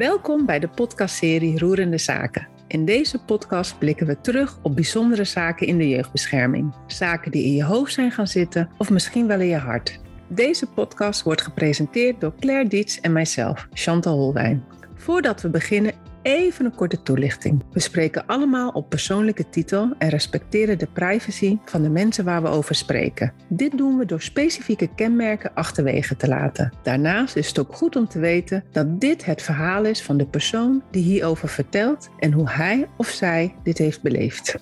Welkom bij de podcastserie Roerende Zaken. In deze podcast blikken we terug op bijzondere zaken in de jeugdbescherming. Zaken die in je hoofd zijn gaan zitten of misschien wel in je hart. Deze podcast wordt gepresenteerd door Claire Dietz en mijzelf, Chantal Holwijn. Voordat we beginnen, Even een korte toelichting. We spreken allemaal op persoonlijke titel en respecteren de privacy van de mensen waar we over spreken. Dit doen we door specifieke kenmerken achterwege te laten. Daarnaast is het ook goed om te weten dat dit het verhaal is van de persoon die hierover vertelt en hoe hij of zij dit heeft beleefd.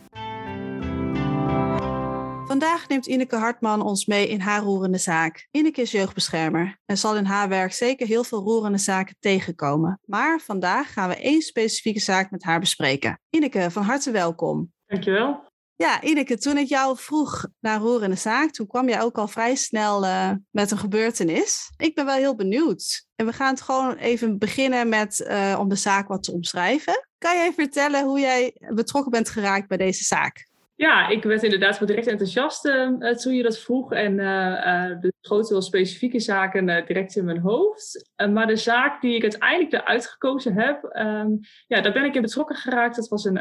Vandaag neemt Ineke Hartman ons mee in haar roerende zaak. Ineke is jeugdbeschermer en zal in haar werk zeker heel veel roerende zaken tegenkomen. Maar vandaag gaan we één specifieke zaak met haar bespreken. Ineke, van harte welkom. Dankjewel. Ja, Ineke, toen ik jou vroeg naar roerende zaak, toen kwam jij ook al vrij snel uh, met een gebeurtenis. Ik ben wel heel benieuwd. En we gaan het gewoon even beginnen met uh, om de zaak wat te omschrijven. Kan jij vertellen hoe jij betrokken bent geraakt bij deze zaak? Ja, ik werd inderdaad wel direct enthousiast uh, toen je dat vroeg. En uh, schoten wel specifieke zaken direct in mijn hoofd. maar de zaak die ik uiteindelijk eruit gekozen heb, um, ja, daar ben ik in betrokken geraakt. Dat was een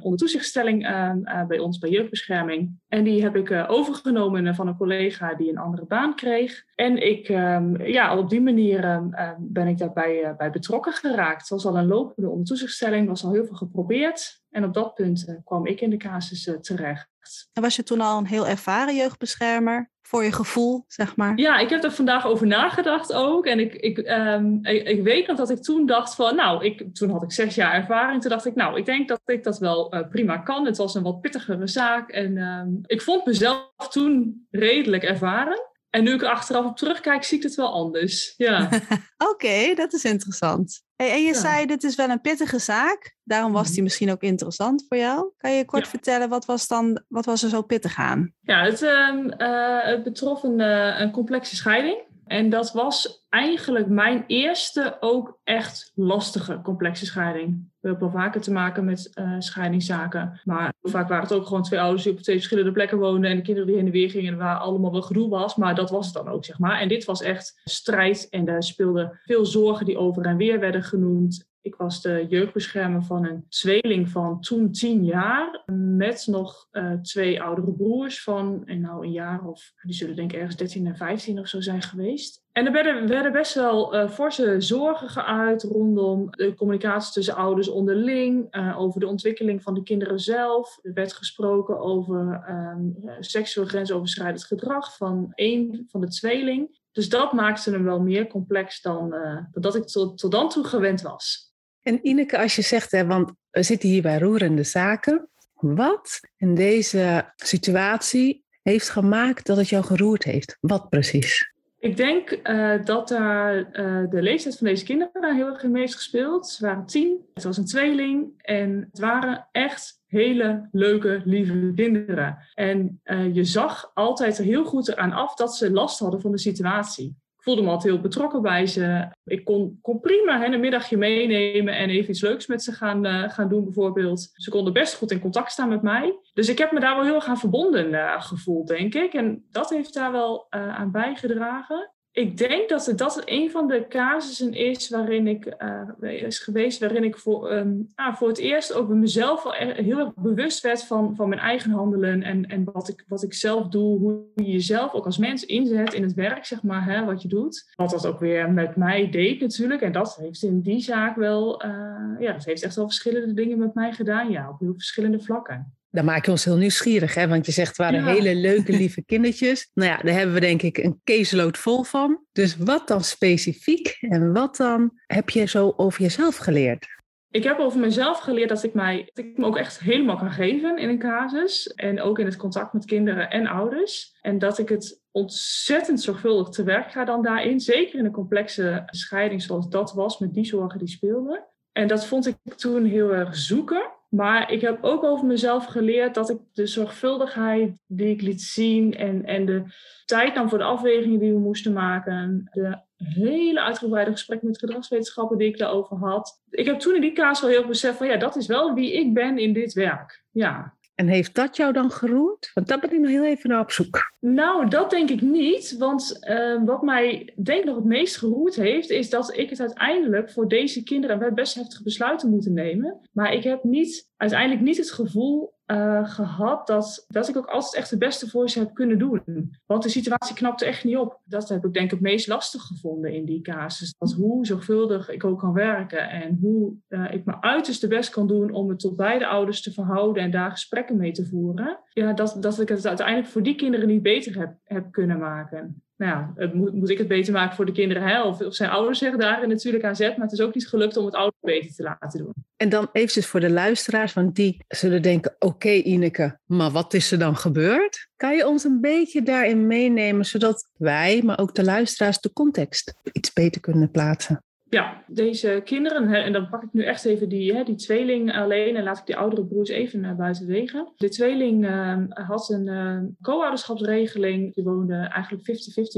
ondertoezichtstelling ehm, bij ons bij jeugdbescherming. En die heb ik overgenomen van een collega die een andere baan kreeg. En ik, um, ja, op die manier ben ik daarbij bij betrokken geraakt. Het was al een lopende ondertoezichtstelling, was al heel veel geprobeerd. En op dat punt uh, kwam ik in de casus uh, terecht. En was je toen al een heel ervaren jeugdbeschermer? Voor je gevoel, zeg maar? Ja, ik heb er vandaag over nagedacht ook. En ik, ik, um, ik, ik, weet nog dat ik toen dacht van... Nou, ik, toen had ik zes jaar ervaring. Toen dacht ik, nou, ik denk dat ik dat wel uh, prima kan. Het was een wat pittigere zaak. En um, ik vond mezelf toen redelijk ervaren. En nu ik er achteraf op terugkijk, zie ik het wel anders. Ja. Oké, okay, dat is interessant. Hey, en je ja. zei, dit is wel een pittige zaak. Daarom was die misschien ook interessant voor jou. Kan je kort ja. vertellen, wat was, dan, wat was er zo pittig aan? Ja, het, uh, uh, het betrof een, uh, een complexe scheiding. En dat was eigenlijk mijn eerste ook echt lastige complexe scheiding. We hebben wel vaker te maken met uh, scheidingszaken. Maar vaak waren het ook gewoon twee ouders die op twee verschillende plekken woonden. En de kinderen die heen en weer gingen en waar allemaal wel gedoe was. Maar dat was het dan ook, zeg maar. En dit was echt strijd. En daar speelden veel zorgen die over en weer werden genoemd. Ik was de jeugdbeschermer van een tweeling van toen tien jaar. Met nog uh, twee oudere broers van en nou een jaar of, die zullen denk ik ergens 13 en 15 of zo zijn geweest. En er werden, best wel uh, forse zorgen geuit rondom de communicatie tussen ouders onderling, uh, over de ontwikkeling van de kinderen zelf. Er werd gesproken over um, seksueel grensoverschrijdend gedrag van één van de tweeling. Dus dat maakte hem wel meer complex dan, dat ik tot dan toe gewend was. En Ineke, als je zegt, hè, want we zitten hier bij roerende zaken. Wat in deze situatie heeft gemaakt dat het jou geroerd heeft? Wat precies? Ik denk uh, dat daar uh, de leeftijd van deze kinderen heel erg in mee is gespeeld. Ze waren tien, het was een tweeling en het waren echt hele leuke, lieve kinderen. En uh, je zag altijd er heel goed eraan af dat ze last hadden van de situatie voelde me altijd heel betrokken bij ze. Ik kon, prima een middagje meenemen en even iets leuks met ze gaan, uh, gaan doen, bijvoorbeeld. Ze konden best goed in contact staan met mij. Dus ik heb me daar wel heel erg aan verbonden uh, gevoeld, denk ik. En dat heeft daar wel uh, aan bijgedragen. Ik denk dat het, dat een van de casussen is waarin ik uh, is geweest, waarin ik voor, um, ah, voor het eerst ook mezelf heel erg bewust werd van, van mijn eigen handelen en, en wat, ik, wat ik zelf doe, hoe je jezelf ook als mens inzet in het werk, zeg maar, hè, wat je doet. Wat dat ook weer met mij deed natuurlijk. En dat heeft in die zaak wel, uh, ja, dat heeft echt wel verschillende dingen met mij gedaan, ja, op heel verschillende vlakken dan maak je ons heel nieuwsgierig, hè? want je zegt het waren ja. hele leuke, lieve kindertjes. Nou ja, daar hebben we denk ik een caseload vol van. Dus wat dan specifiek en wat dan heb je zo over jezelf geleerd? Ik heb over mezelf geleerd dat ik, mij, dat ik me ook echt helemaal kan geven in een casus. En ook in het contact met kinderen en ouders. En dat ik het ontzettend zorgvuldig te werk ga dan daarin. Zeker in een complexe scheiding zoals dat was, met die zorgen die speelden. En dat vond ik toen heel erg zoeken. Maar ik heb ook over mezelf geleerd dat ik de zorgvuldigheid die ik liet zien en, en de tijd dan voor de afwegingen die we moesten maken, de hele uitgebreide gesprek met gedragswetenschappen die ik daarover had. Ik heb toen in die kaas wel heel beseft van ja, dat is wel wie ik ben in dit werk. Ja. En heeft dat jou dan geroerd? Want daar ben ik nog heel even naar op zoek. Nou, dat denk ik niet. Want uh, wat mij denk nog het meest geroerd heeft, is dat ik het uiteindelijk voor deze kinderen, we best heftige besluiten moeten nemen. Maar ik heb niet, uiteindelijk niet het gevoel uh, gehad dat, dat ik ook altijd echt het beste voor ze heb kunnen doen. Want de situatie knapte echt niet op. Dat heb ik denk ik het meest lastig gevonden in die casus. Dat hoe zorgvuldig ik ook kan werken en hoe uh, ik mijn uiterste best kan doen om het tot beide ouders te verhouden en daar gesprekken mee te voeren. Ja, dat, dat ik het uiteindelijk voor die kinderen niet beter heb, heb kunnen maken nou het moet, moet, ik het beter maken voor de kinderen? Hè? Of, zijn ouders zeggen daarin natuurlijk aan zet. Maar het is ook niet gelukt om het ouders beter te laten doen. En dan eventjes voor de luisteraars, want die zullen denken... oké Ineke, maar wat is er dan gebeurd? Kan je ons een beetje daarin meenemen... zodat wij, maar ook de luisteraars, de context iets beter kunnen plaatsen? Ja, deze kinderen, en dan pak ik nu echt even die, hè, die tweeling alleen en laat ik die oudere broers even naar buiten wegen. De tweeling uh, had een uh, co-ouderschapsregeling. Die woonde eigenlijk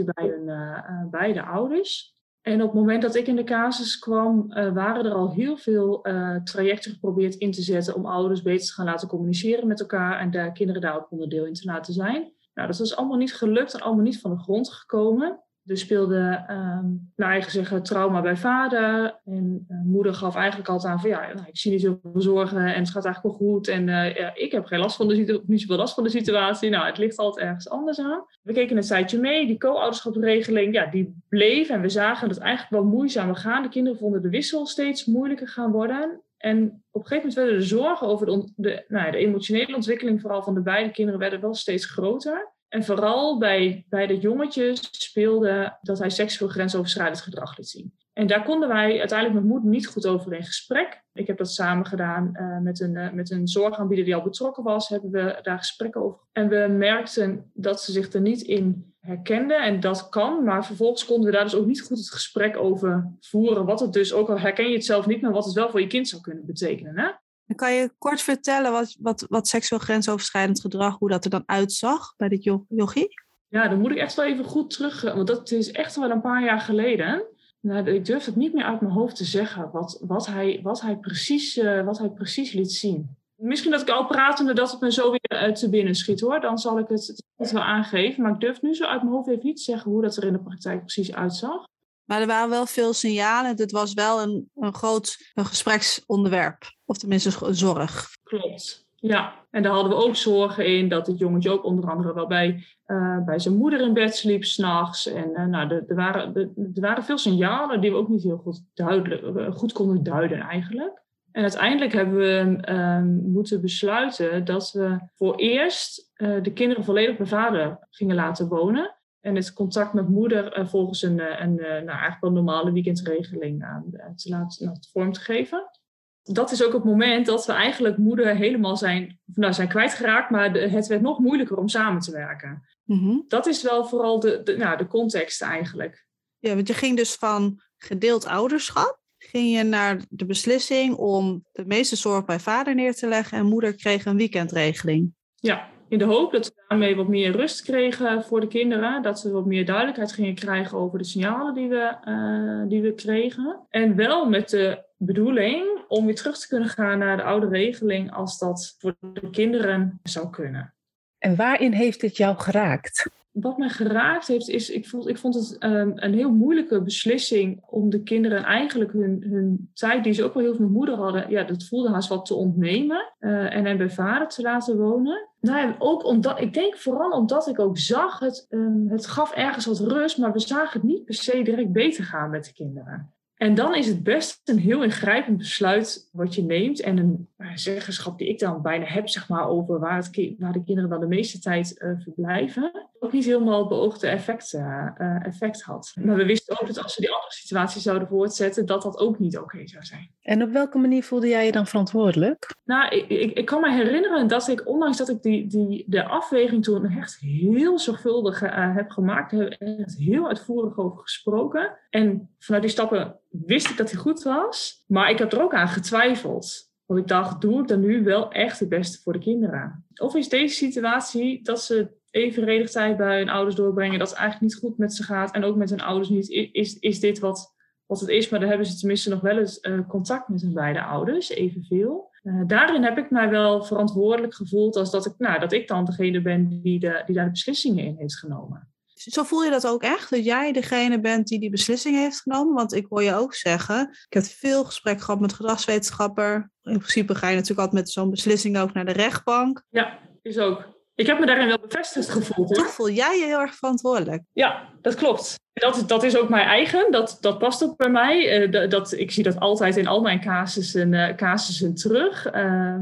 50-50 bij hun uh, beide ouders. En op het moment dat ik in de casus kwam, waren er al heel veel trajecten geprobeerd in te zetten om ouders beter te gaan laten communiceren met elkaar en de kinderen daar ook onderdeel in te laten zijn. Nou, dat is allemaal niet gelukt en allemaal niet van de grond gekomen. Er speelde, um, naar eigen zeggen, trauma bij vader. En uh, moeder gaf eigenlijk altijd aan van ja, nou, ik zie niet zoveel zorgen en het gaat eigenlijk wel goed. En ja, ik heb geen last van de niet zoveel last van de situatie. Nou, het ligt altijd ergens anders aan. We keken een tijdje mee. Die co-ouderschapsregeling, ja, die bleef. En we zagen dat het eigenlijk wel moeizamer gaan. De kinderen vonden de wissel steeds moeilijker gaan worden. En op een gegeven moment werden de zorgen over de, de, nou de emotionele ontwikkeling, vooral van de beide kinderen, werden wel steeds groter. En vooral bij, bij de jongetjes speelde dat hij seksueel grensoverschrijdend gedrag liet zien. En daar konden wij uiteindelijk met moeder niet goed over in gesprek. Ik heb dat samen gedaan uh, met, een, uh, met een zorgaanbieder die al betrokken was. Hebben we daar gesprekken over. En we merkten dat ze zich er niet in herkenden. En dat kan. Maar vervolgens konden we daar dus ook niet goed het gesprek over voeren. Wat het dus, ook al herken je het zelf niet, maar wat het wel voor je kind zou kunnen betekenen. Hè? Kan je kort vertellen wat, wat, wat seksueel grensoverschrijdend gedrag, hoe dat er dan uitzag bij dit yogi? Ja, dan moet ik echt wel even goed terug, want dat is echt wel een paar jaar geleden. Nou, ik durf het niet meer uit mijn hoofd te zeggen, wat, wat, hij, wat, hij, precies, uh, wat hij precies liet zien. Misschien dat ik al pratende dat het me zo weer uh, te binnen schiet hoor. Dan zal ik het, het wel aangeven. Maar ik durf nu zo uit mijn hoofd even niet te zeggen hoe dat er in de praktijk precies uitzag. Maar er waren wel veel signalen. Dit was wel een, een groot een gespreksonderwerp. Of tenminste zorg. Klopt. Ja, en daar hadden we ook zorgen in dat het jongetje ook onder andere wel bij, uh, bij zijn moeder in bed sliep s'nachts. En uh, nou, er, er, waren, er, er, waren veel signalen die we ook niet heel goed, duidelijk, uh, goed konden duiden eigenlijk. En uiteindelijk hebben we ehm, moeten besluiten dat we voor eerst de kinderen volledig bij vader gingen laten wonen. En het contact met moeder volgens een, een, nou, eigenlijk wel normale weekendregeling te laten vorm te geven dat is ook het moment dat we eigenlijk moeder helemaal zijn, nou, zijn kwijtgeraakt, maar het werd nog moeilijker om samen te werken. Mm-hmm. Dat is wel vooral de, de, nou, de context eigenlijk. Ja, want je ging dus van gedeeld ouderschap, ging je naar de beslissing om de meeste zorg bij vader neer te leggen en moeder kreeg een weekendregeling. Ja, in de hoop dat we daarmee wat meer rust kregen voor de kinderen. Dat we wat meer duidelijkheid gingen krijgen over de signalen die we, uh, die we kregen. En wel met de bedoeling om weer terug te kunnen gaan naar de oude regeling als dat voor de kinderen zou kunnen. En waarin heeft het jou geraakt? Wat mij geraakt heeft, is ik vond, ik vond het um, een heel moeilijke beslissing om de kinderen eigenlijk hun, hun tijd, die ze ook wel heel veel met moeder hadden, ja, dat voelde haast wat te ontnemen uh, en hen bij vader te laten wonen. Nou ook omdat, ik denk vooral omdat ik ook zag, het, um, het gaf ergens wat rust, maar we zagen het niet per se direct beter gaan met de kinderen. En dan is het best een heel ingrijpend besluit wat je neemt. En een zeggenschap die ik dan bijna heb, zeg maar, over waar, het, waar de kinderen dan de meeste tijd uh, verblijven. Ook niet helemaal het beoogde effect, uh, effect had. Maar we wisten ook dat als we die andere situatie zouden voortzetten, dat dat ook niet oké zou zijn. En op welke manier voelde jij je dan verantwoordelijk? Nou, ik, ik, ik kan me herinneren dat ik, ondanks dat ik die, die, de afweging toen echt heel zorgvuldig heb gemaakt, heb echt heel uitvoerig over gesproken. En vanuit die stappen wist ik dat hij goed was, maar ik heb er ook aan getwijfeld. Want ik dacht, doe ik dan nu wel echt het beste voor de kinderen? Of is deze situatie dat ze evenredig tijd bij hun ouders doorbrengen, dat het eigenlijk niet goed met ze gaat en ook met hun ouders niet? Is, is dit wat, wat het is? Maar dan hebben ze tenminste nog wel eens uh, contact met hun beide ouders, evenveel. Uh, daarin heb ik mij wel verantwoordelijk gevoeld als dat ik, nou, dat ik dan degene ben die, de, die daar de beslissingen in heeft genomen. Zo voel je dat ook echt? Dat jij degene bent die die beslissing heeft genomen? Want ik hoor je ook zeggen, ik heb veel gesprek gehad met gedragswetenschapper. In principe ga je natuurlijk altijd met zo'n beslissing ook naar de rechtbank. Ja, is ook. Ik heb me daarin wel bevestigd gevoeld. Toch voel jij je heel erg verantwoordelijk? Ja, dat klopt. Dat, dat is ook mijn eigen, dat, dat past ook bij mij. Uh, dat, ik zie dat altijd in al mijn casussen, casussen terug. Uh,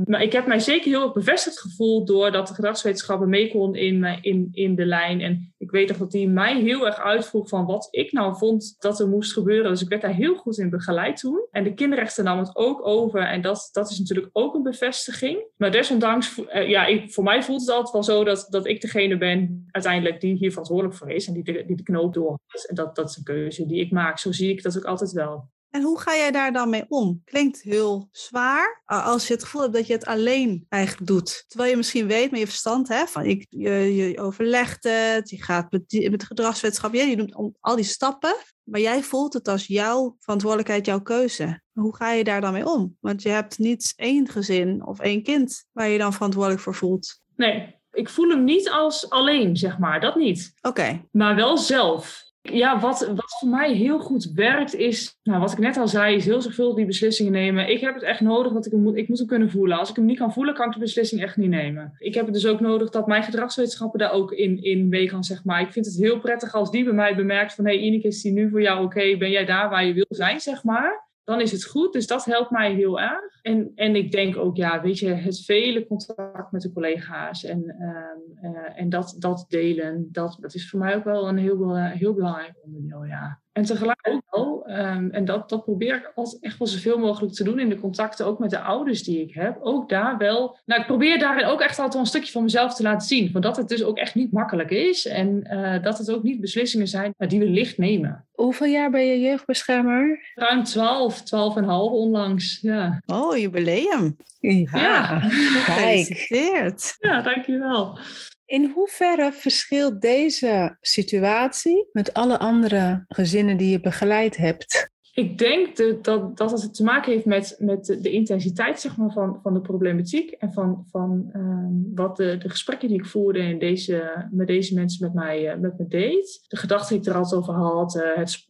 maar ik heb mij zeker heel erg bevestigd gevoeld doordat de gedragswetenschappen mee kon in, in, in de lijn. En ik weet nog dat die mij heel erg uitvroeg van wat ik nou vond dat er moest gebeuren. Dus ik werd daar heel goed in begeleid toen. En de kinderrechten nam het ook over. En dat, dat is natuurlijk ook een bevestiging. Maar desondanks, ja, ik, voor mij voelt het altijd wel zo dat, dat ik degene ben uiteindelijk die hier verantwoordelijk voor is. En die de, die de knoop door en dat, dat is een keuze die ik maak. Zo zie ik dat ook altijd wel. En hoe ga jij daar dan mee om? Klinkt heel zwaar als je het gevoel hebt dat je het alleen eigenlijk doet. Terwijl je misschien weet met je verstand, hè, van ik, je, je overlegt het, je gaat met, met gedragswetenschap, je doet al die stappen. Maar jij voelt het als jouw verantwoordelijkheid, jouw keuze. Hoe ga je daar dan mee om? Want je hebt niet één gezin of één kind waar je dan verantwoordelijk voor voelt. Nee, ik voel hem niet als alleen, zeg maar. Dat niet. Oké. Maar wel zelf. Ja, wat, wat voor mij heel goed werkt is, nou, wat ik net al zei, is heel zorgvuldig die beslissingen nemen. Ik heb het echt nodig, want ik, moet, ik moet hem kunnen voelen. Als ik hem niet kan voelen, kan ik de beslissing echt niet nemen. Ik heb het dus ook nodig dat mijn gedragswetenschappen daar ook in, in mee kan, zeg maar. Ik vind het heel prettig als die bij mij bemerkt van, hé hey, Ineke, is die nu voor jou oké? Ben jij daar waar je wil zijn, zeg maar? Dan is het goed. Dus dat helpt mij heel erg. En, en ik denk ook, ja, weet je, het vele contact met de collega's en, ehm, eh, en dat, dat delen, dat, dat is voor mij ook wel een heel, heel belangrijk onderdeel, ja. En tegelijk ook wel, um, en dat, dat probeer ik altijd echt wel zoveel mogelijk te doen in de contacten, ook met de ouders die ik heb. Ook daar wel, nou ik probeer daarin ook echt altijd wel een stukje van mezelf te laten zien. Van dat het dus ook echt niet makkelijk is en uh, dat het ook niet beslissingen zijn die we licht nemen. Hoeveel jaar ben je jeugdbeschermer? Ruim 12, 12 en half onlangs, ja. Oh, jubileum. Ja, ja. gefeliciteerd. Ja, dankjewel. In hoeverre verschilt deze situatie met alle andere gezinnen die je begeleid hebt? Ik denk de, dat, dat het te maken heeft met, met de, intensiteit zeg maar, van, van de problematiek en van, van um, wat de, de gesprekken die ik voerde in deze, met deze mensen met mij, uh, met me deed. De gedachten die ik er altijd over had, uh, het,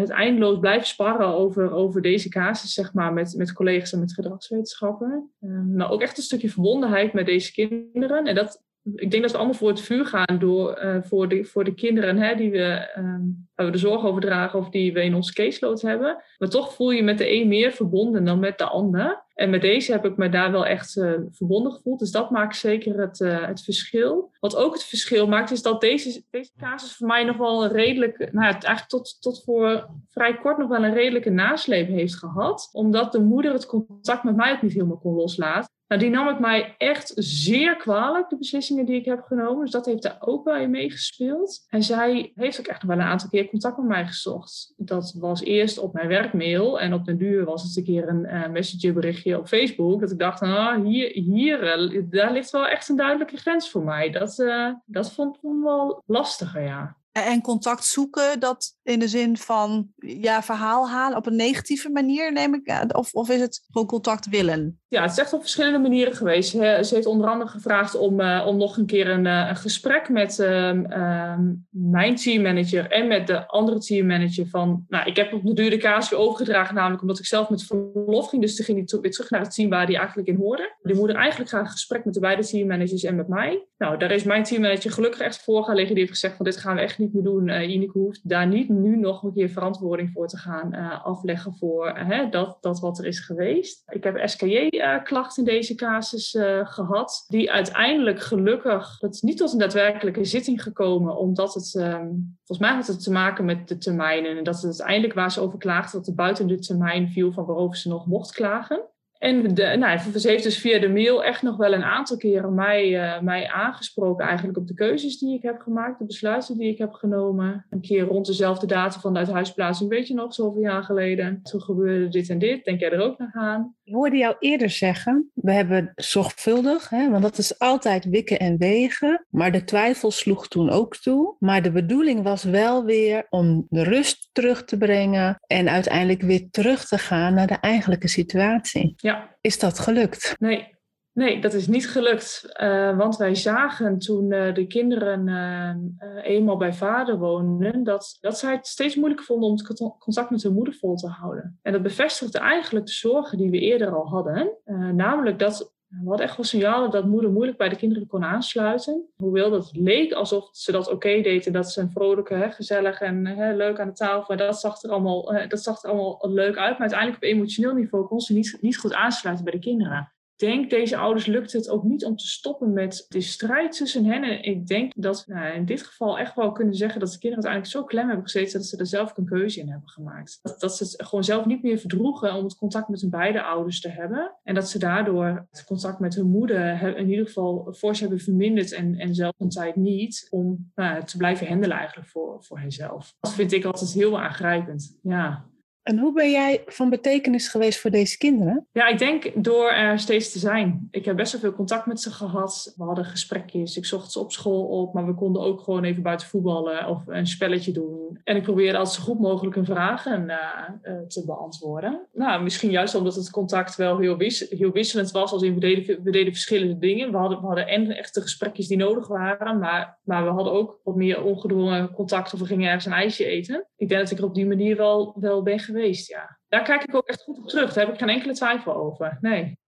het eindeloos blijven sparren over, over deze casus zeg maar, met, met collega's en met gedragswetenschappen. Maar ook echt een stukje verbondenheid met deze kinderen. En dat, ik denk dat we allemaal voor het vuur gaan door, uh, voor, de, voor de kinderen hè, die we, we de zorg over dragen of die we in onze caseload hebben. Maar toch voel je met de een meer verbonden dan met de ander. En met deze heb ik me daar wel echt uh, verbonden gevoeld. Dus dat maakt zeker het, uh, het verschil. Wat ook het verschil maakt, is dat deze, deze casus voor mij nog wel een redelijk, nou ja, eigenlijk tot, tot voor vrij kort nog wel een redelijke nasleep heeft gehad. Omdat de moeder het contact met mij ook niet helemaal kon loslaten. Nou, die nam ik mij echt zeer kwalijk, de beslissingen die ik heb genomen. Dus dat heeft daar ook wel in meegespeeld. En zij heeft ook echt nog wel een aantal keer contact met mij gezocht. Dat was eerst op mijn werkmail en op den duur was het een keer een uh, messengerberichtje op Facebook. Dat ik dacht, ah, hier, hier uh, daar ligt wel echt een duidelijke grens voor mij. Dat, uh, dat vond ik wel lastiger, ja. En contact zoeken, dat in de zin van ja, verhaal halen op een negatieve manier, neem ik. Of, of is het gewoon contact willen? Ja, het is echt op verschillende manieren geweest. Ze heeft onder andere gevraagd om, uh, om nog een keer een, uh, een gesprek met uh, mijn teammanager en met de andere teammanager. Van, nou, ik heb op de duur de kaas weer overgedragen, namelijk omdat ik zelf met verlof ging. Dus toen ging hij weer terug naar het team waar hij eigenlijk in hoorde. Die moeder eigenlijk graag een gesprek met de beide teammanagers en met mij. Nou, daar is mijn teammanager gelukkig echt voor gaan liggen. Die heeft gezegd van dit gaan we echt niet meer doen. Uh, Ineke hoeft daar niet nu nog een keer verantwoording voor te gaan uh, afleggen voor uh, dat, dat wat er is geweest. Ik heb SKJ-klacht in deze casus gehad, die uiteindelijk gelukkig, dat is niet tot een daadwerkelijke zitting gekomen, omdat het, um, volgens mij had het te maken met de termijnen. En dat het uiteindelijk waar ze over klaagde, dat het buiten de termijn viel van waarover ze nog mocht klagen. En nou, ze heeft dus via de mail echt nog wel een aantal keren mij, uh, mij aangesproken eigenlijk op de keuzes die ik heb gemaakt, de besluiten die ik heb genomen. Een keer rond dezelfde datum van de uithuisplaatsing, weet je nog, zoveel jaar geleden. Toen gebeurde dit en dit, denk jij er ook nog aan? Ik hoorde jou eerder zeggen, we hebben zorgvuldig, hè, want dat is altijd wikken en wegen. Maar de twijfel sloeg toen ook toe. Maar de bedoeling was wel weer om de rust terug te brengen en uiteindelijk weer terug te gaan naar de eigenlijke situatie. Ja. Is dat gelukt? Nee, Nee, dat is niet gelukt. Uh, want wij zagen toen uh, de kinderen uh, eenmaal bij vader woonden, dat, dat zij het steeds moeilijker vonden om het contact met hun moeder vol te houden. En dat bevestigde eigenlijk de zorgen die we eerder al hadden. namelijk dat we hadden echt wel signalen dat moeder moeilijk bij de kinderen kon aansluiten. Hoewel dat leek alsof ze dat oké deed en dat ze een vrolijke, hè, gezellig en hè, leuk aan de tafel. Dat zag, er allemaal, dat zag er allemaal leuk uit. Maar uiteindelijk op emotioneel niveau kon ze niet, niet goed aansluiten bij de kinderen denk, deze ouders lukt het ook niet om te stoppen met de strijd tussen hen. En ik denk dat nou, in dit geval echt wel kunnen zeggen dat de kinderen uiteindelijk zo klem hebben gezeten dat ze er zelf een keuze in hebben gemaakt. Dat, dat ze het gewoon zelf niet meer verdroegen om het contact met hun beide ouders te hebben. En dat ze daardoor het contact met hun moeder in ieder geval fors hebben verminderd en, en zelf een tijd niet om nou, te blijven handelen eigenlijk voor, voor henzelf. Dat vind ik altijd heel aangrijpend. Ja. En hoe ben jij van betekenis geweest voor deze kinderen? Ja, ik denk door er steeds te zijn. Ik heb best wel veel contact met ze gehad. We hadden gesprekjes. Ik zocht ze op school op, maar we konden ook gewoon even buiten voetballen of een spelletje doen. En ik probeerde altijd zo goed mogelijk hun vragen uh, uh, te beantwoorden. Nou, misschien juist omdat het contact wel heel, heel wisselend was. Als in we deden, we verschillende dingen. We hadden, we hadden en echte gesprekjes die nodig waren, maar, maar we hadden ook wat meer ongedwongen contact of we gingen ergens een ijsje eten. Ik denk dat ik er op die manier wel, wel ben geweest ja. Daar kijk ik ook echt goed op terug. Daar heb ik geen enkele twijfel over. Nee.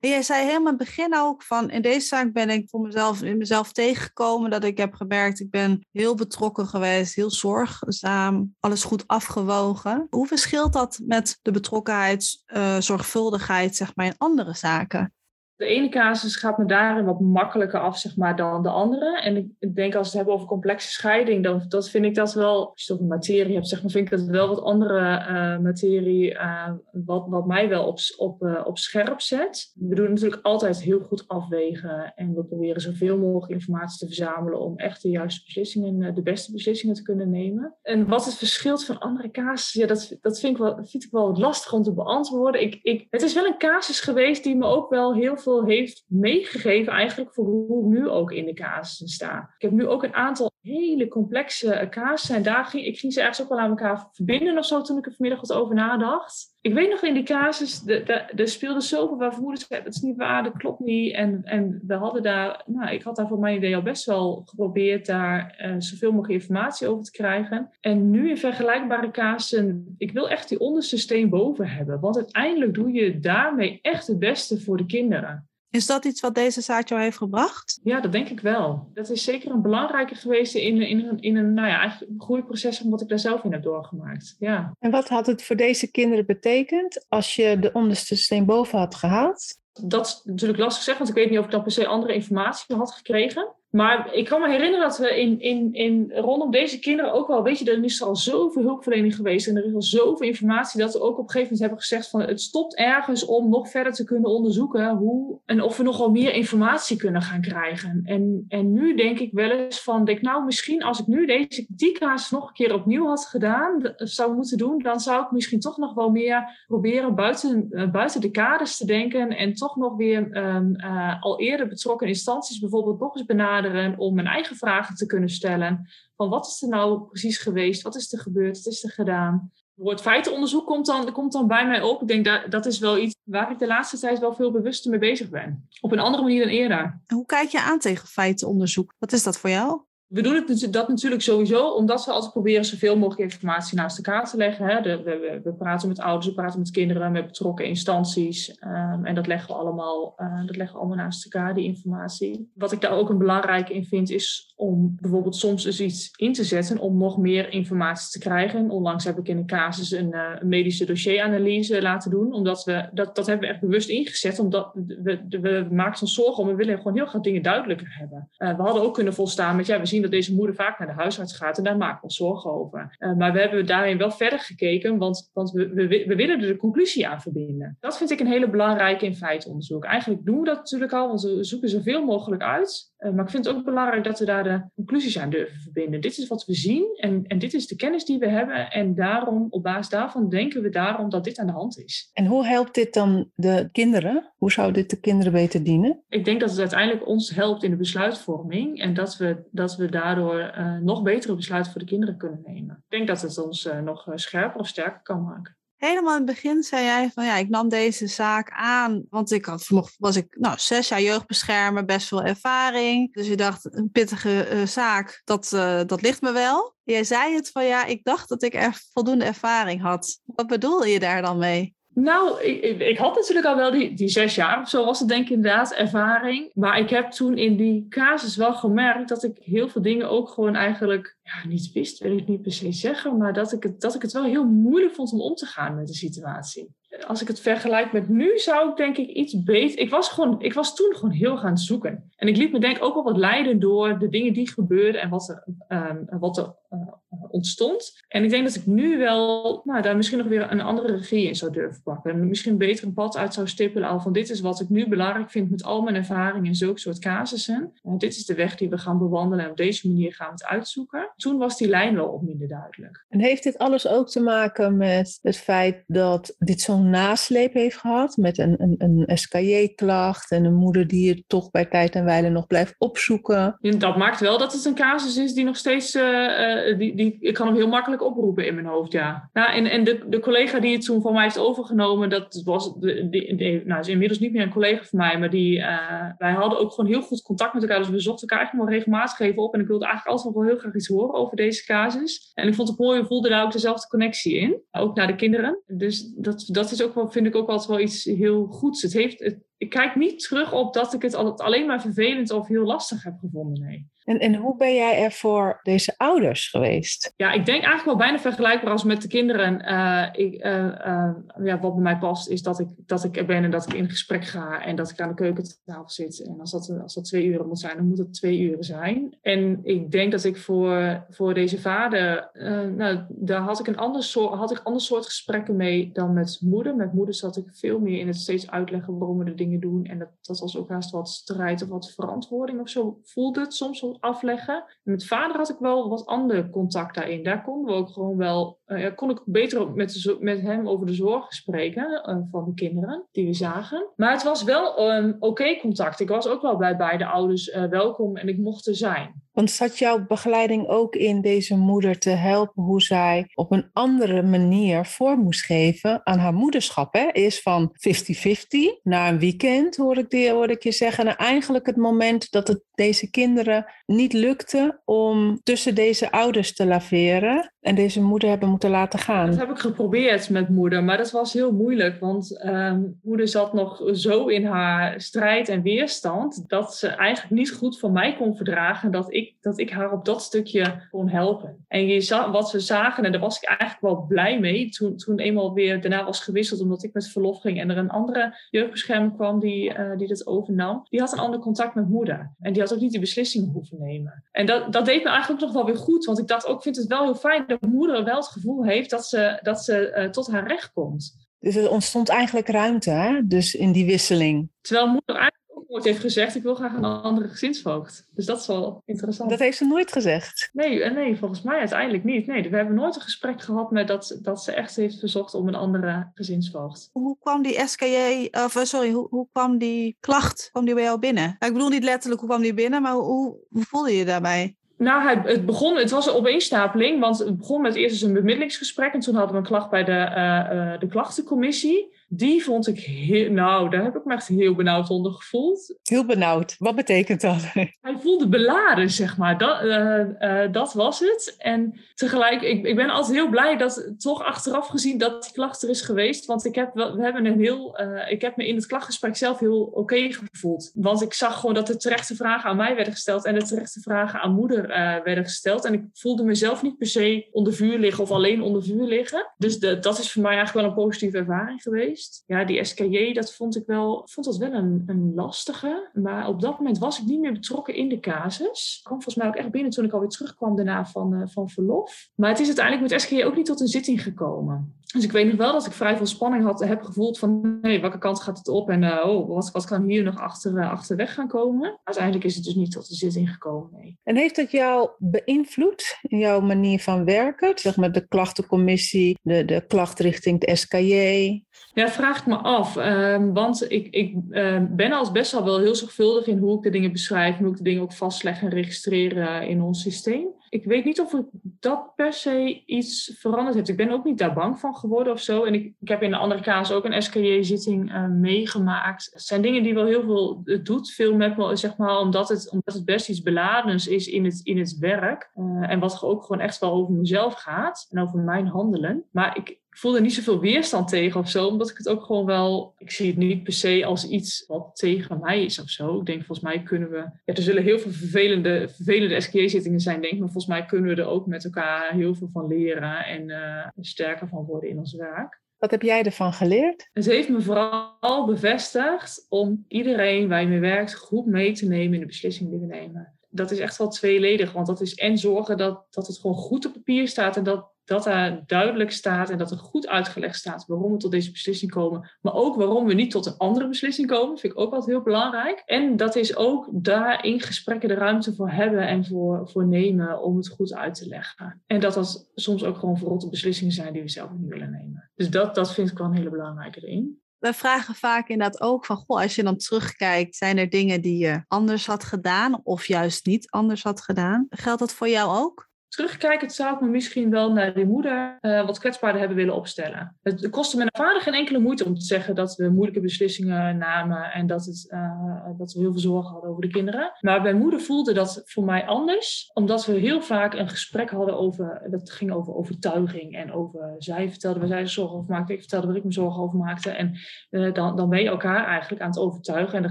Jij zei helemaal in het begin ook van in deze zaak ben ik voor mezelf in mezelf tegengekomen dat ik heb gemerkt ik ben heel betrokken geweest, heel zorgzaam, alles goed afgewogen. Hoe verschilt dat met de betrokkenheid, uh, zorgvuldigheid zeg maar in andere zaken? De ene casus gaat me daarin wat makkelijker af zeg maar, dan de andere. En ik denk als we het hebben over complexe scheiding, dan dat vind ik dat wel, als je het materie hebt, zeg maar, vind ik dat wel wat andere uh, materie, uh, wat, wat mij wel op, op, uh, op scherp zet. We doen natuurlijk altijd heel goed afwegen en we proberen zoveel mogelijk informatie te verzamelen om echt de juiste beslissingen, de beste beslissingen te kunnen nemen. En wat het verschilt van andere casussen, ja, dat, dat vind, ik wel, vind ik wel lastig om te beantwoorden. Ik, ik, het is wel een casus geweest die me ook wel heel veel heeft meegegeven eigenlijk voor hoe ik nu ook in de casussen sta. Ik heb nu ook een aantal hele complexe casussen en daar ging, ik ging ze ergens ook wel aan elkaar verbinden of zo toen ik er vanmiddag wat over nadacht. Ik weet nog in die casus, er speelde zoveel waar vermoedens het is niet waar, dat klopt niet. En, en we hadden daar, nou, ik had daar voor mijn idee al best wel geprobeerd daar uh, zoveel mogelijk informatie over te krijgen. En nu in vergelijkbare casussen, ik wil echt die onderste steen boven hebben. Want uiteindelijk doe je daarmee echt het beste voor de kinderen. Is dat iets wat deze zaak jou heeft gebracht? Ja, dat denk ik wel. Dat is zeker een belangrijke geweest in, in, in, in een, nou ja, eigenlijk een groeiproces, omdat ik daar zelf in heb doorgemaakt. Ja. En wat had het voor deze kinderen betekend als je de onderste steen boven had gehaald? Dat is natuurlijk lastig zeggen, want ik weet niet of ik dan per se andere informatie had gekregen. Maar ik kan me herinneren dat we in, in, in, rondom deze kinderen ook wel, weet je, er is al zoveel hulpverlening geweest en er is al zoveel informatie dat we ook op een gegeven moment hebben gezegd van het stopt ergens om nog verder te kunnen onderzoeken hoe en of we nogal meer informatie kunnen gaan krijgen. En, en nu denk ik wel eens van, denk nou misschien als ik nu deze die casus nog een keer opnieuw had gedaan, zou moeten doen, dan zou ik misschien toch nog wel meer proberen buiten, uh, buiten de kaders te denken en toch nog weer um, uh, al eerder betrokken instanties bijvoorbeeld nog eens benaderen om mijn eigen vragen te kunnen stellen. Van wat is er nou precies geweest? Wat is er gebeurd? Wat is er gedaan? Het feitenonderzoek komt dan, komt dan bij mij op. Ik denk dat dat is wel iets waar ik de laatste tijd wel veel bewuster mee bezig ben. Op een andere manier dan eerder. Hoe kijk je aan tegen feitenonderzoek? Wat is dat voor jou? We doen het, dat natuurlijk sowieso omdat we altijd proberen zoveel mogelijk informatie naast elkaar te leggen. Hè. De, we, we, praten met ouders, we praten met kinderen, met betrokken instanties. Um, en dat leggen, we allemaal, uh, dat leggen we allemaal naast elkaar, die informatie. Wat ik daar ook een belangrijk in vind, is om bijvoorbeeld soms eens iets in te zetten om nog meer informatie te krijgen. Onlangs heb ik in een casus een, uh, een medische dossieranalyse laten doen. Omdat we, dat, dat hebben we echt bewust ingezet, omdat we, we, we ons zorgen om, we willen gewoon heel graag dingen duidelijker hebben. Uh, we hadden ook kunnen volstaan met, ja, we zien zien dat deze moeder vaak naar de huisarts gaat en daar maken we ons zorgen over. Uh, maar we hebben daarin wel verder gekeken, want, want we, we, we, willen er de conclusie aan verbinden. Dat vind ik een hele belangrijke in feitonderzoek. Eigenlijk doen we dat natuurlijk al, want we zoeken zoveel mogelijk uit. Uh, maar ik vind het ook belangrijk dat we daar de conclusies aan durven verbinden. Dit is wat we zien en, en dit is de kennis die we hebben. En daarom, op basis daarvan denken we daarom dat dit aan de hand is. En hoe helpt dit dan de kinderen? Hoe zou dit de kinderen beter dienen? Ik denk dat het uiteindelijk ons helpt in de besluitvorming en dat we, dat we daardoor uh, nog betere besluiten voor de kinderen kunnen nemen. Ik denk dat het ons uh, nog scherper of sterker kan maken. Helemaal in het begin zei jij van ja, ik nam deze zaak aan, want ik had, was ik nou, zes jaar jeugdbeschermer, best veel ervaring. Dus je dacht, een pittige zaak, dat, dat ligt me wel. Jij zei het van ja, ik dacht dat ik er voldoende ervaring had. Wat bedoel je daar dan mee? Nou, ik, ik, had natuurlijk al wel die, die zes jaar of zo was het denk ik inderdaad ervaring. Maar ik heb toen in die casus wel gemerkt dat ik heel veel dingen ook gewoon eigenlijk ja, niet wist, wil ik niet per se zeggen. Maar dat ik, het, dat ik het wel heel moeilijk vond om om te gaan met de situatie. Als ik het vergelijk met nu, zou ik denk ik iets beter. Ik was, gewoon, ik was toen gewoon heel gaan zoeken. En ik liet me denk ook wel wat leiden door de dingen die gebeurden en wat er, um, wat er uh, ontstond. En ik denk dat ik nu wel nou, daar misschien nog weer een andere regie in zou durven pakken. En misschien beter een pad uit zou stippelen al van dit is wat ik nu belangrijk vind met al mijn ervaring in zulke soort casussen. Uh, dit is de weg die we gaan bewandelen en op deze manier gaan we het uitzoeken. Toen was die lijn wel op minder duidelijk. En heeft dit alles ook te maken met het feit dat dit zo'n nasleep heeft gehad met een, een, een SKJ-klacht en een moeder die het toch bij tijd en wijle nog blijft opzoeken? Dat maakt wel dat het een casus is die nog steeds uh, die, die ik kan hem heel makkelijk oproepen in mijn hoofd, ja. Nou, en en de, de collega die het toen van mij heeft overgenomen, dat was, de, de, nou, is inmiddels niet meer een collega van mij, maar die, uh, wij hadden ook gewoon heel goed contact met elkaar. Dus we zochten elkaar eigenlijk wel regelmatig even op. En ik wilde eigenlijk altijd wel heel graag iets horen over deze casus. En ik vond het mooi, we voelden daar ook dezelfde connectie in. Ook naar de kinderen. Dus dat, dat is ook wel, vind ik ook altijd wel iets heel goeds. Het heeft, ik kijk niet terug op dat ik het alleen maar vervelend of heel lastig heb gevonden. Nee. En, en hoe ben jij er voor deze ouders geweest? Ja, ik denk eigenlijk wel bijna vergelijkbaar als met de kinderen. Uh, ik, uh, uh, ja, wat bij mij past is dat ik, dat ik er ben en dat ik in gesprek ga en dat ik aan de keukentafel zit. En als dat, als dat twee uren moet zijn, dan moet het twee uren zijn. En ik denk dat ik voor, voor deze vader, nou, daar had ik een ander soort, had ik ander soort gesprekken mee dan met moeder. Met moeder zat ik veel meer in het steeds uitleggen waarom we de dingen doen. En dat, dat was ook haast wat strijd of wat verantwoording of zo. Voelde het soms afleggen. met vader had ik wel wat ander contact daarin. Daar konden we ook gewoon wel, uh, kon ik beter met, met hem over de zorg spreken uh, van de kinderen die we zagen. Maar het was wel een oké contact. Ik was ook wel bij beide ouders uh, welkom en ik mocht er zijn. Want zat jouw begeleiding ook in deze moeder te helpen hoe zij op een andere manier vorm moest geven aan haar moederschap? Hè? Is van 50-50 naar een weekend, hoor ik, hoor ik je zeggen. En eigenlijk het moment dat het deze kinderen niet lukte om tussen deze ouders te laveren en deze moeder hebben moeten laten gaan. Dat heb ik geprobeerd met moeder, maar dat was heel moeilijk, want uh, moeder zat nog zo in haar strijd en weerstand dat ze eigenlijk niet goed van mij kon verdragen dat ik, dat ik haar op dat stukje kon helpen. En je zag, wat we zagen, en daar was ik eigenlijk wel blij mee, toen, toen eenmaal weer daarna was gewisseld omdat ik met verlof ging en er een andere jeugdbeschermer kwam die, uh, die dat overnam, die had een ander contact met moeder. En die had ook niet die beslissingen hoeven nemen. En dat, dat deed me eigenlijk nog wel weer goed, want ik dacht ook, ik vind het wel heel fijn moeder wel het gevoel heeft dat ze, dat ze uh, tot haar recht komt. Dus er ontstond eigenlijk ruimte, hè? dus in die wisseling. Terwijl moeder eigenlijk ook nooit heeft gezegd, ik wil graag een andere gezinsvoogd. Dus dat is wel interessant. Dat heeft ze nooit gezegd? Nee, nee volgens mij uiteindelijk niet. Nee, we hebben nooit een gesprek gehad met dat, dat ze echt heeft verzocht om een andere gezinsvoogd. Hoe kwam die SKJ, of eh, sorry, hoe, hoe kwam die klacht, kwam die bij jou binnen? ik bedoel niet letterlijk hoe kwam die binnen, maar hoe, hoe voelde je daarbij? Nou, het, begon, het was een opeenstapeling, want het begon met eerst eens een bemiddelingsgesprek en toen hadden we een klacht bij de, uh, uh, de klachtencommissie. Die vond ik heel, nou, daar heb ik me echt heel benauwd onder gevoeld. Heel benauwd, wat betekent dat? Hij voelde beladen, zeg maar. Dat, uh, uh, dat was het. En tegelijk, ik, ik ben altijd heel blij dat toch achteraf gezien dat die klacht er is geweest. Want ik heb, we hebben een heel, uh, ik heb me in het klachtgesprek zelf heel oké okay gevoeld. Want ik zag gewoon dat de terechte vragen aan mij werden gesteld en de terechte vragen aan moeder werden gesteld. En ik voelde mezelf niet per se onder vuur liggen of alleen onder vuur liggen. Dus de, dat is voor mij eigenlijk wel een positieve ervaring geweest. Ja, die SKJ, dat vond ik wel, vond dat wel een, een lastige. Maar op dat moment was ik niet meer betrokken in de casus. Ik kwam volgens mij ook echt binnen toen ik alweer terugkwam daarna van, uh, van verlof. Maar het is uiteindelijk met SKJ ook niet tot een zitting gekomen. Dus ik weet nog wel dat ik vrij veel spanning had, heb gevoeld van welke kant gaat het op en uh, oh, wat, wat kan hier nog achter, uh, achterweg gaan komen. Uiteindelijk is het dus niet tot de zitting gekomen. Nee. En heeft dat jou beïnvloed in jouw manier van werken? Zeg maar de klachtencommissie, de, de klacht richting de SKJ? Ja, vraag ik me af. Uh, want ik, ik uh, ben als best wel wel heel zorgvuldig in hoe ik de dingen beschrijf en hoe ik de dingen ook vastleg en registreer in ons systeem. Ik weet niet of dat per se iets veranderd heeft. Ik ben ook niet daar bang van geworden of zo. En ik, ik heb in de andere casus ook een SKJ-zitting uh, meegemaakt. Het zijn dingen die wel heel veel doet. Veel met me, zeg maar, omdat het, omdat het best iets beladens is in het, in het werk. Uh, en wat ook gewoon echt wel over mezelf gaat en over mijn handelen. Maar ik, voelde niet zoveel weerstand tegen of zo, omdat ik het ook gewoon wel. Ik zie het niet per se als iets wat tegen mij is of zo. Ik denk, volgens mij kunnen we. Ja, er zullen heel veel vervelende, vervelende SKJ-zittingen zijn, denk ik, maar volgens mij kunnen we er ook met elkaar heel veel van leren en uh, sterker van worden in ons werk. Wat heb jij ervan geleerd? Het heeft me vooral bevestigd om iedereen waar je mee werkt goed mee te nemen in de beslissing die we nemen. Dat is echt wel tweeledig, want dat is en zorgen dat, dat het gewoon goed op papier staat en dat dat daar duidelijk staat en dat er goed uitgelegd staat waarom we tot deze beslissing komen, maar ook waarom we niet tot een andere beslissing komen, vind ik ook altijd heel belangrijk. En dat is ook daar in gesprekken de ruimte voor hebben en voor, voor nemen om het goed uit te leggen. En dat dat soms ook gewoon verrotte beslissingen zijn die we zelf niet willen nemen. Dus dat, dat vind ik wel een hele belangrijke erin. We vragen vaak inderdaad ook van, goh, als je dan terugkijkt, zijn er dingen die je anders had gedaan of juist niet anders had gedaan? Geldt dat voor jou ook? Terugkijkend zou ik me misschien wel naar die moeder uh, wat kwetsbaarder hebben willen opstellen. Het kostte mijn vader geen enkele moeite om te zeggen dat we moeilijke beslissingen namen en dat, het, uh, dat we heel veel zorgen hadden over de kinderen. Maar mijn moeder voelde dat voor mij anders, omdat we heel vaak een gesprek hadden over, dat ging over overtuiging en over, zij vertelde waar zij zich zorgen over maakte, ik vertelde waar ik me zorgen over maakte. En uh, dan, dan ben je elkaar eigenlijk aan het overtuigen en dan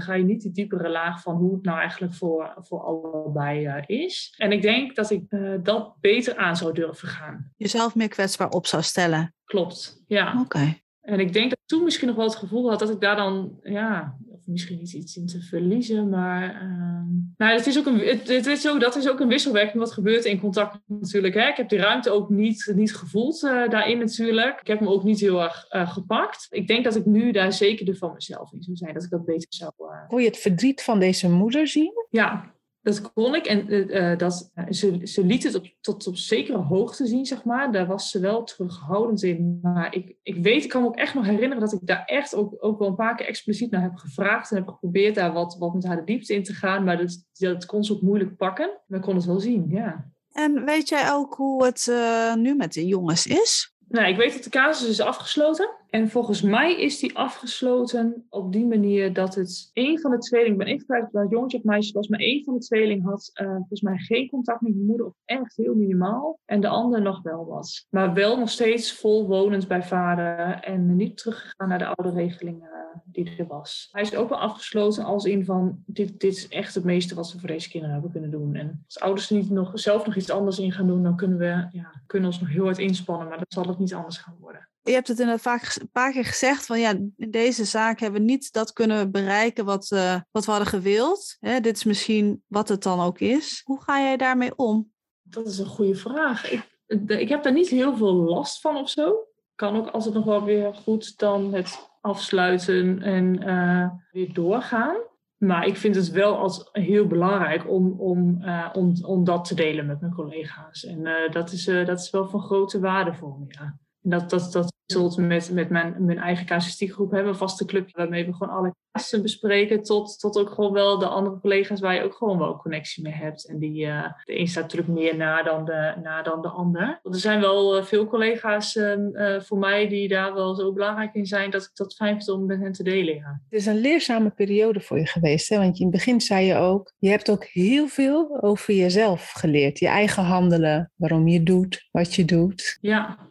ga je niet die diepere laag van hoe het nou eigenlijk voor, voor allebei is. En ik denk dat ik dat beter aan zou durven gaan. Jezelf meer kwetsbaar op zou stellen. Klopt, ja. Oké. En ik denk dat ik toen misschien nog wel het gevoel had dat ik daar dan, ja, of misschien niet iets in te verliezen, maar uh, nou, het is ook een, het, het, is ook, dat is ook een wisselwerking wat gebeurt in contact natuurlijk. Hè. Ik heb die ruimte ook niet, niet gevoeld uh, daarin natuurlijk. Ik heb me ook niet heel erg uh, gepakt. Ik denk dat ik nu daar zekerder van mezelf in zou zijn, dat ik dat beter zou... Uh... Kon je het verdriet van deze moeder zien? Ja, dat kon ik. En uh, dat, ze, ze liet het op, tot op zekere hoogte zien, zeg maar. Daar was ze wel terughoudend in. Maar ik, ik weet, ik kan me ook echt nog herinneren dat ik daar echt ook, ook wel een paar keer expliciet naar heb gevraagd. En heb geprobeerd daar wat, wat met haar de diepte in te gaan. Maar dat, dat kon ze ook moeilijk pakken. Maar ik kon het wel zien, ja. En weet jij ook hoe het uh, nu met de jongens is? Nou, ik weet dat de casus is afgesloten. En volgens mij is die afgesloten op die manier dat het een van de tweelingen, ik ben even kwijt waar jongetje of meisje was, maar één van de tweelingen had uh, volgens mij geen contact met de moeder of echt heel minimaal. En de ander nog wel wat. Maar wel nog steeds vol wonend bij vader en niet teruggegaan naar de oude regeling uh, die er was. Hij is ook wel afgesloten als in van dit, dit is echt het meeste wat we voor deze kinderen hebben kunnen doen. En als ouders er niet nog, zelf nog iets anders in gaan doen, dan kunnen we ja, kunnen ons nog heel hard inspannen, maar dan zal het niet anders gaan worden je hebt het inderdaad vaak een paar keer gezegd van ja, in deze zaak hebben we niet dat kunnen bereiken wat, uh, wat we hadden gewild. Hè, dit is misschien wat het dan ook is. Hoe ga jij daarmee om? Dat is een goede vraag. Ik, ik heb daar niet heel veel last van of zo. Kan ook als het nog wel weer goed dan het afsluiten en uh, weer doorgaan. Maar ik vind het wel als heel belangrijk om, om, uh, om, om dat te delen met mijn collega's. En dat, is, dat is wel van grote waarde voor me. Ja. En dat, dat, dat met, met mijn, mijn eigen casuïstiekgroep hebben, een vaste club waarmee we gewoon alle casussen bespreken, tot, tot ook gewoon wel de andere collega's waar je ook gewoon wel connectie mee hebt. En die, uh, de een staat natuurlijk meer na dan de, na dan de ander. Er zijn wel uh, veel collega's uh, voor mij die daar wel zo belangrijk in zijn, dat ik dat fijn vind om met hen te delen. Ja. Het is een leerzame periode voor je geweest, hè? want in het begin zei je ook, je hebt ook heel veel over jezelf geleerd. Je eigen handelen, waarom je doet, wat je doet. Ja,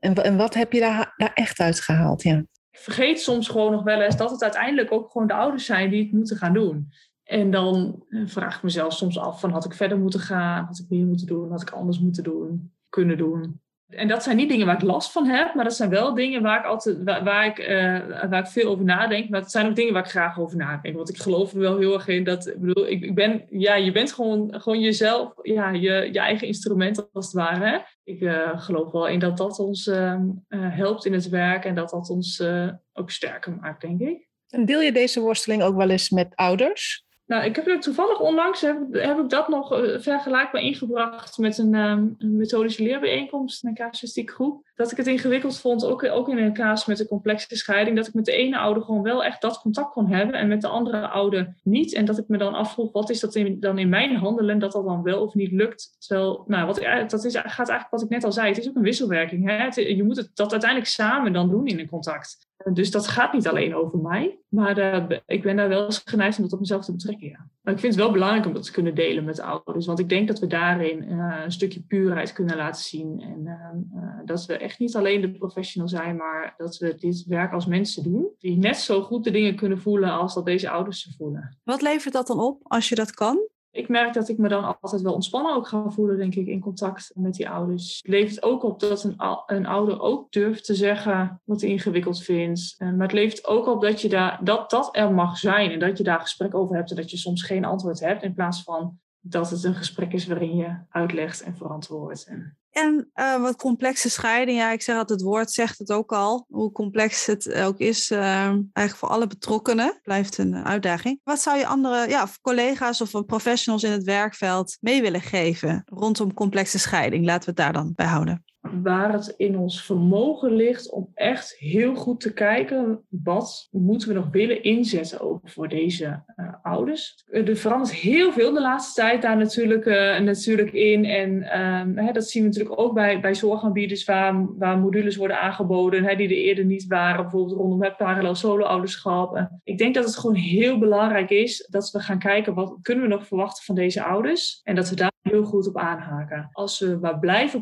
en, en wat heb je daar, daar echt uit gehaald? Ja. Ik vergeet soms gewoon nog wel eens dat het uiteindelijk ook gewoon de ouders zijn die het moeten gaan doen. En dan eh, vraag ik mezelf soms af van had ik verder moeten gaan? Had ik meer moeten doen? Had ik anders moeten doen? Kunnen doen? En dat zijn niet dingen waar ik last van heb, maar dat zijn wel dingen waar ik altijd waar, ik, uh, waar ik veel over nadenk. Maar het zijn ook dingen waar ik graag over nadenk. Want ik geloof er wel heel erg in dat, ik bedoel, ik, ik ben, ja, je bent gewoon, gewoon jezelf, ja, je, je eigen instrument als het ware. Ik uh, geloof wel in dat dat ons uh, helpt in het werk en dat dat ons ook sterker maakt, denk ik. En deel je deze worsteling ook wel eens met ouders? Nou, ik heb er toevallig onlangs heb, ik dat nog uh, vergelijkbaar ingebracht met een, een methodische leerbijeenkomst, een casuïstiek groep. Dat ik het ingewikkeld vond, ook, ook in een casus met een complexe scheiding, dat ik met de ene ouder gewoon wel echt dat contact kon hebben en met de andere ouder niet. En dat ik me dan afvroeg, wat is dat in, dan in mijn handelen, dat dat dan wel of niet lukt. Terwijl, nou, wat, dat is, gaat eigenlijk wat ik net al zei, het is ook een wisselwerking. Hè? Je moet het, dat uiteindelijk samen dan doen in een contact. Dus dat gaat niet alleen over mij. Maar uh, ik ben daar wel eens geneigd om dat op mezelf te betrekken. Ja. Maar ik vind het wel belangrijk om dat te kunnen delen met de ouders. Want ik denk dat we daarin uh, een stukje puurheid kunnen laten zien. En dat we echt niet alleen de professional zijn, maar dat we dit werk als mensen doen. Die net zo goed de dingen kunnen voelen als dat deze ouders ze voelen. Wat levert dat dan op als je dat kan? Ik merk dat ik me dan altijd wel ontspannen ook ga voelen, denk ik, in contact met die ouders. Het levert ook op dat een, een ouder ook durft te zeggen wat hij ingewikkeld vindt. Eh, maar het levert ook op dat, je daar, dat dat er mag zijn en dat je daar gesprek over hebt en dat je soms geen antwoord hebt in plaats van dat het een gesprek is waarin je uitlegt en verantwoordt. En uh, wat complexe scheiding, ja, ik zeg altijd, het woord zegt het ook al, hoe complex het ook is, uh, eigenlijk voor alle betrokkenen, blijft een uitdaging. Wat zou je andere ja, collega's of professionals in het werkveld mee willen geven rondom complexe scheiding? Laten we het daar dan bij houden waar het in ons vermogen ligt om echt heel goed te kijken wat moeten we nog willen inzetten ook voor deze uh, ouders. Er verandert heel veel de laatste tijd daar natuurlijk, uh, natuurlijk in en um, hè, dat zien we natuurlijk ook bij, bij zorgaanbieders waar, waar modules worden aangeboden hè, die er eerder niet waren, bijvoorbeeld rondom het parallel solo-ouderschap. Ik denk dat het gewoon heel belangrijk is dat we gaan kijken wat kunnen we nog verwachten van deze ouders en dat we daar heel goed op aanhaken. Als we maar blijven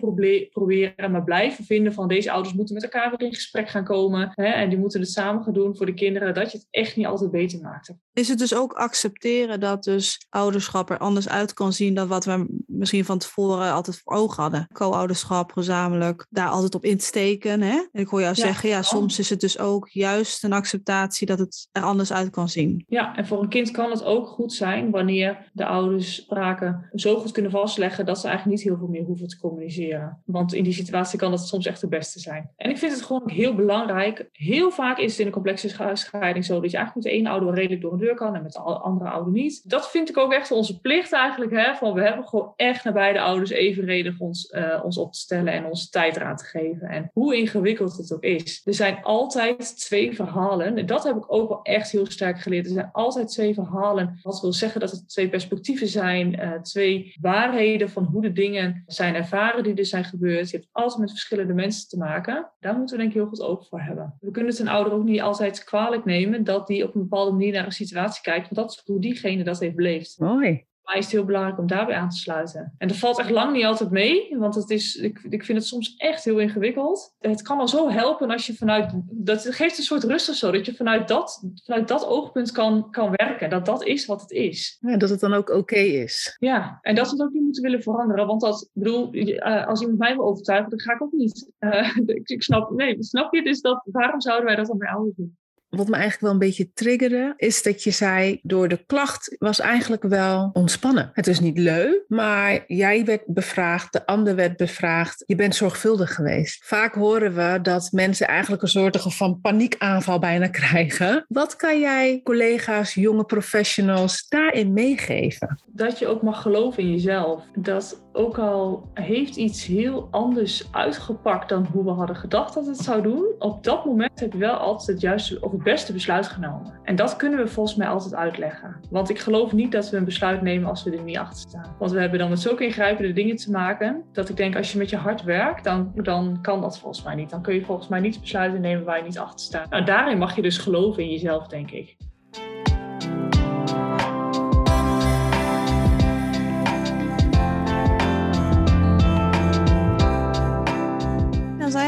proberen maar blijven vinden van deze ouders moeten met elkaar weer in gesprek gaan komen. Hè, en die moeten het samen gaan doen voor de kinderen. Dat je het echt niet altijd beter maakt. Is het dus ook accepteren dat dus ouderschap er anders uit kan zien dan wat we misschien van tevoren altijd voor ogen hadden? Co-ouderschap, gezamenlijk, daar altijd op insteken. Hè? En ik hoor jou zeggen, ja, soms is het dus ook juist een acceptatie dat het er anders uit kan zien. Ja, en voor een kind kan het ook goed zijn wanneer de ouders spraken zo goed kunnen vastleggen dat ze eigenlijk niet heel veel meer hoeven te communiceren. Want in die situatie kan dat soms echt de beste zijn. En ik vind het gewoon heel belangrijk. Heel vaak is het in een complexe scheiding zo dat je eigenlijk met de ouder redelijk door een deur kan en met de andere ouder niet. Dat vind ik ook echt onze plicht eigenlijk. Hè? Van we hebben gewoon echt naar beide ouders evenredig ons, uh, ons op te stellen en onze tijd eraan te geven. En hoe ingewikkeld het ook is. Er zijn altijd twee verhalen. En dat heb ik ook wel echt heel sterk geleerd. Er zijn altijd twee verhalen. Wat wil zeggen dat het twee perspectieven zijn. Uh, twee waarheden van hoe de dingen zijn ervaren die er zijn gebeurd. Je hebt altijd met verschillende mensen te maken. Daar moeten we denk ik heel goed open voor hebben. We kunnen het een ouder ook niet altijd kwalijk nemen dat die op een bepaalde manier naar een situatie kijkt. Want dat is hoe diegene dat heeft beleefd. Mooi mij is het heel belangrijk om daarbij aan te sluiten. En dat valt echt lang niet altijd mee, want het is, ik, ik vind het soms echt heel ingewikkeld. Het kan al zo helpen als je vanuit, dat geeft een soort rust of zo, dat je vanuit dat, vanuit dat oogpunt kan, kan werken. Dat dat is wat het is. Ja, dat het dan ook oké is. Ja, en dat we het ook niet moeten willen veranderen, want dat, bedoel, uh, als iemand mij wil overtuigen, dan ga ik ook niet. Uh, ik, ik, snap, nee, snap je? Dus dat, waarom zouden wij dat dan bij ouders doen? Wat me eigenlijk wel een beetje triggerde, is dat je zei, door de klacht was eigenlijk wel ontspannen. Het is niet leuk, maar jij werd bevraagd, de ander werd bevraagd. Je bent zorgvuldig geweest. Vaak horen we dat mensen eigenlijk een soort van paniekaanval bijna krijgen. Wat kan jij collega's, jonge professionals daarin meegeven? Dat je ook mag geloven in jezelf. Dat ook al heeft iets heel anders uitgepakt dan hoe we hadden gedacht dat het zou doen, op dat moment heb je wel altijd het juiste of het beste besluit genomen. En dat kunnen we volgens mij altijd uitleggen. Want ik geloof niet dat we een besluit nemen als we er niet achter staan. Want we hebben dan met zulke ingrijpende dingen te maken, dat ik denk als je met je hart werkt, dan, dan kan dat volgens mij niet. Dan kun je volgens mij niet besluiten nemen waar je niet achter staat. Nou, daarin mag je dus geloven in jezelf, denk ik.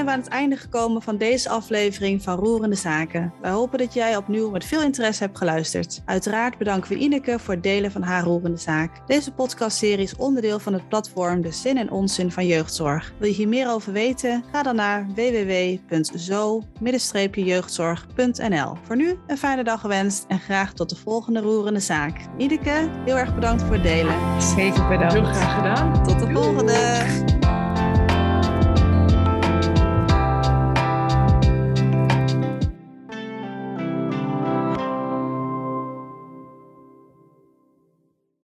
Aan het einde gekomen van deze aflevering van Roerende Zaken. Wij hopen dat jij opnieuw met veel interesse hebt geluisterd. Uiteraard bedanken we Ineke voor het delen van haar roerende zaak. Deze podcastserie is onderdeel van het platform De Zin en Onzin van Jeugdzorg. Wil je hier meer over weten? Ga dan naar www.zo-jeugdzorg.nl. Voor nu een fijne dag gewenst en graag tot de volgende roerende zaak. Ineke, heel erg bedankt voor het delen. Zeker bedankt. Heel graag gedaan. Tot de volgende!